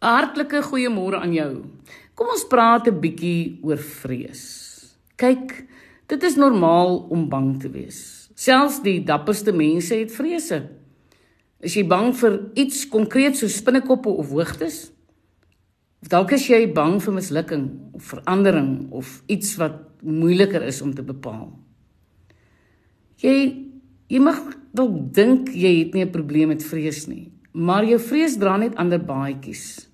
Hartlike goeiemôre aan jou. Kom ons praat 'n bietjie oor vrees. Kyk, dit is normaal om bang te wees. Selfs die dapperste mense het vrese. Is jy bang vir iets konkreet soos spinnekoppe of hoogtes? Of dalk is jy bang vir mislukking of verandering of iets wat moeiliker is om te bepaal. Jy jy mag dalk dink jy het nie 'n probleem met vrees nie, maar jou vrees dra net ander baadjies.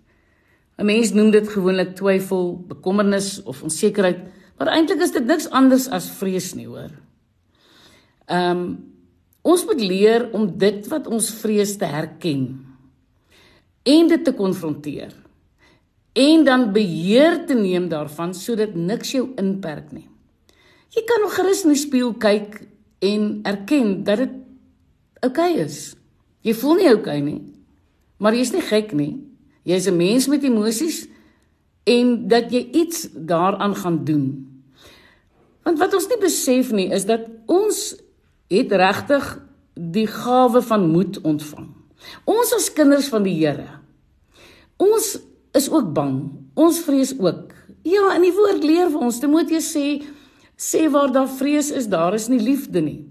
'n Mens noem dit gewoonlik twyfel, bekommernis of onsekerheid, maar eintlik is dit niks anders as vrees nie, hoor. Ehm um, ons moet leer om dit wat ons vrees te herken en dit te konfronteer en dan beheer te neem daarvan sodat niks jou inperk nie. Jy kan nog gerus in die spieël kyk en erken dat dit oukei okay is. Jy voel nie oukei okay nie, maar jy's nie gek nie. Jy's 'n mens met emosies en dat jy iets daaraan gaan doen. Want wat ons nie besef nie is dat ons het regtig die gawe van moed ontvang. Ons as kinders van die Here. Ons is ook bang. Ons vrees ook. Ja, in die woord leer vir ons Timoteus sê sê waar daar vrees is, daar is nie liefde nie.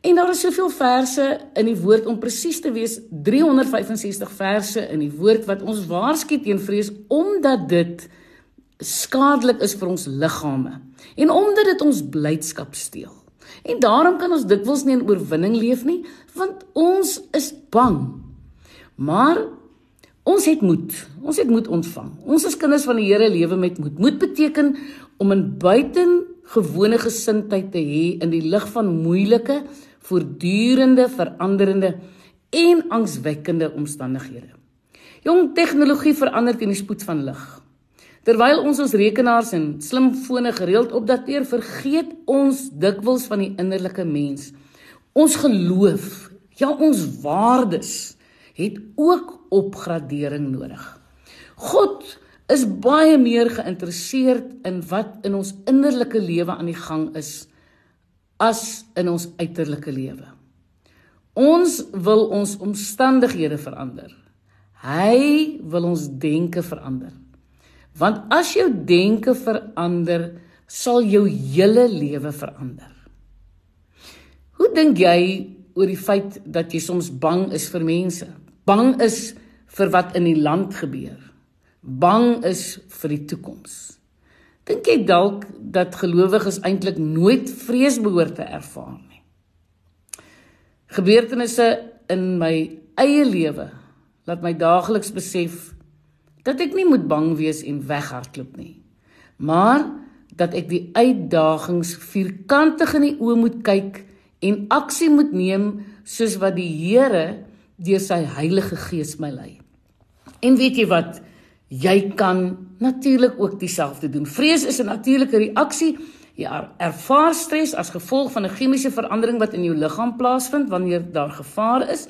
En daar is soveel verse in die woord om presies te wees 365 verse in die woord wat ons waarsku teen vrees omdat dit skadelik is vir ons liggame en omdat dit ons blydskap steel. En daarom kan ons dikwels nie in oorwinning leef nie want ons is bang. Maar ons het moed. Ons het moed ontvang. Ons as kinders van die Here lewe met moed. Moed beteken om in buitengewone gesindheid te hê in die lig van moeilike voortdurende veranderende en angswekkende omstandighede. Jong tegnologie verander teen die spoed van lig. Terwyl ons ons rekenaars en slimfone gereeld opdateer, vergeet ons dikwels van die innerlike mens. Ons geloof, ja ons waardes het ook opgradering nodig. God is baie meer geïnteresseerd in wat in ons innerlike lewe aan die gang is as in ons uiterlike lewe. Ons wil ons omstandighede verander. Hy wil ons denke verander. Want as jou denke verander, sal jou hele lewe verander. Hoe dink jy oor die feit dat jy soms bang is vir mense? Bang is vir wat in die land gebeur. Bang is vir die toekoms. Dink jy dalk dat gelowiges eintlik nooit vrees behoort te ervaar nie? Gebeurtenisse in my eie lewe laat my daagliks besef dat ek nie moet bang wees en weghardloop nie, maar dat ek die uitdagings vierkantig in die oë moet kyk en aksie moet neem soos wat die Here deur sy Heilige Gees my lei. En weet jy wat? Jy kan natuurlik ook dieselfde doen. Vrees is 'n natuurlike reaksie. Jy ervaar stres as gevolg van 'n chemiese verandering wat in jou liggaam plaasvind wanneer daar gevaar is.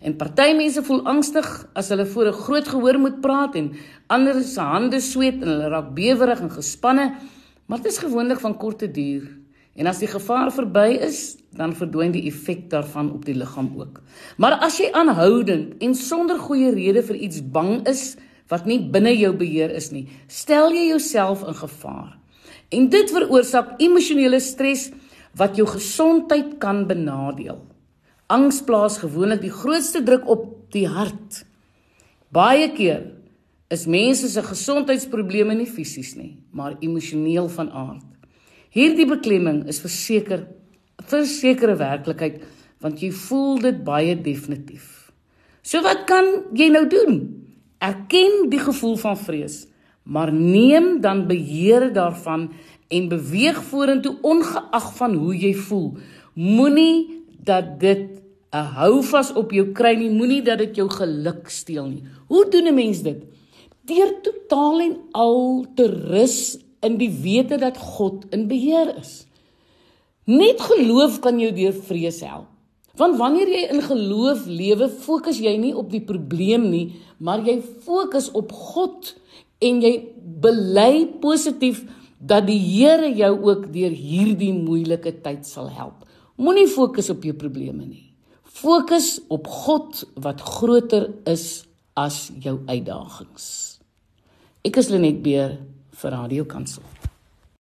En party mense voel angstig as hulle voor 'n groot gehoor moet praat en ander se hande sweet en hulle raak bewerig en gespanne. Maar dit is gewoonlik van korte duur. En as die gevaar verby is, dan verdwyn die effek daarvan op die liggaam ook. Maar as jy aanhoudend en sonder goeie rede vir iets bang is, wat nie binne jou beheer is nie, stel jy jouself in gevaar. En dit veroorsaak emosionele stres wat jou gesondheid kan benadeel. Angs plaas gewoonlik die grootste druk op die hart. Baie keer is mense se gesondheidsprobleme nie fisies nie, maar emosioneel van aard. Hierdie beklemming is verseker versekerde werklikheid want jy voel dit baie definitief. So wat kan jy nou doen? Erken die gevoel van vrees, maar neem dan beheer daarvan en beweeg vorentoe ongeag van hoe jy voel. Moenie dat dit 'n houvas op jou kry nie, moenie dat dit jou geluk steel nie. Hoe doen 'n mens dit? Deur totaal en al te rus in die wete dat God in beheer is. Net geloof kan jou deur vrees help. Want wanneer jy in geloof lewe, fokus jy nie op die probleem nie, maar jy fokus op God en jy bely positief dat die Here jou ook deur hierdie moeilike tyd sal help. Moenie fokus op jou probleme nie. Fokus op God wat groter is as jou uitdagings. Ek is Lenet Beer vir Radio Kansel.